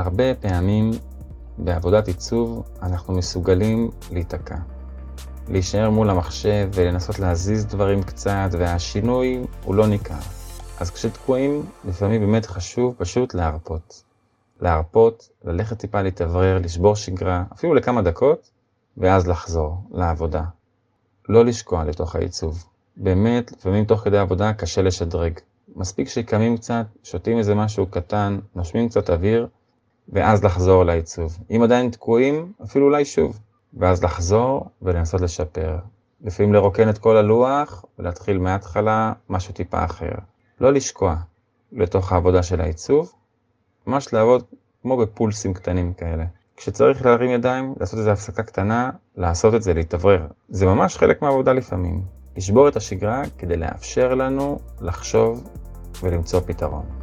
הרבה פעמים בעבודת עיצוב אנחנו מסוגלים להיתקע. להישאר מול המחשב ולנסות להזיז דברים קצת, והשינוי הוא לא ניכר. אז כשתקועים, לפעמים באמת חשוב פשוט להרפות. להרפות, ללכת טיפה להתאוורר, לשבור שגרה, אפילו לכמה דקות, ואז לחזור לעבודה. לא לשקוע לתוך העיצוב. באמת, לפעמים תוך כדי עבודה קשה לשדרג. מספיק שקמים קצת, שותים איזה משהו קטן, נושמים קצת אוויר, ואז לחזור לעיצוב. אם עדיין תקועים, אפילו אולי שוב. ואז לחזור ולנסות לשפר. לפעמים לרוקן את כל הלוח ולהתחיל מההתחלה משהו טיפה אחר. לא לשקוע לתוך העבודה של העיצוב, ממש לעבוד כמו בפולסים קטנים כאלה. כשצריך להרים ידיים, לעשות איזו הפסקה קטנה, לעשות את זה, להתאוורר. זה ממש חלק מהעבודה לפעמים. לשבור את השגרה כדי לאפשר לנו לחשוב ולמצוא פתרון.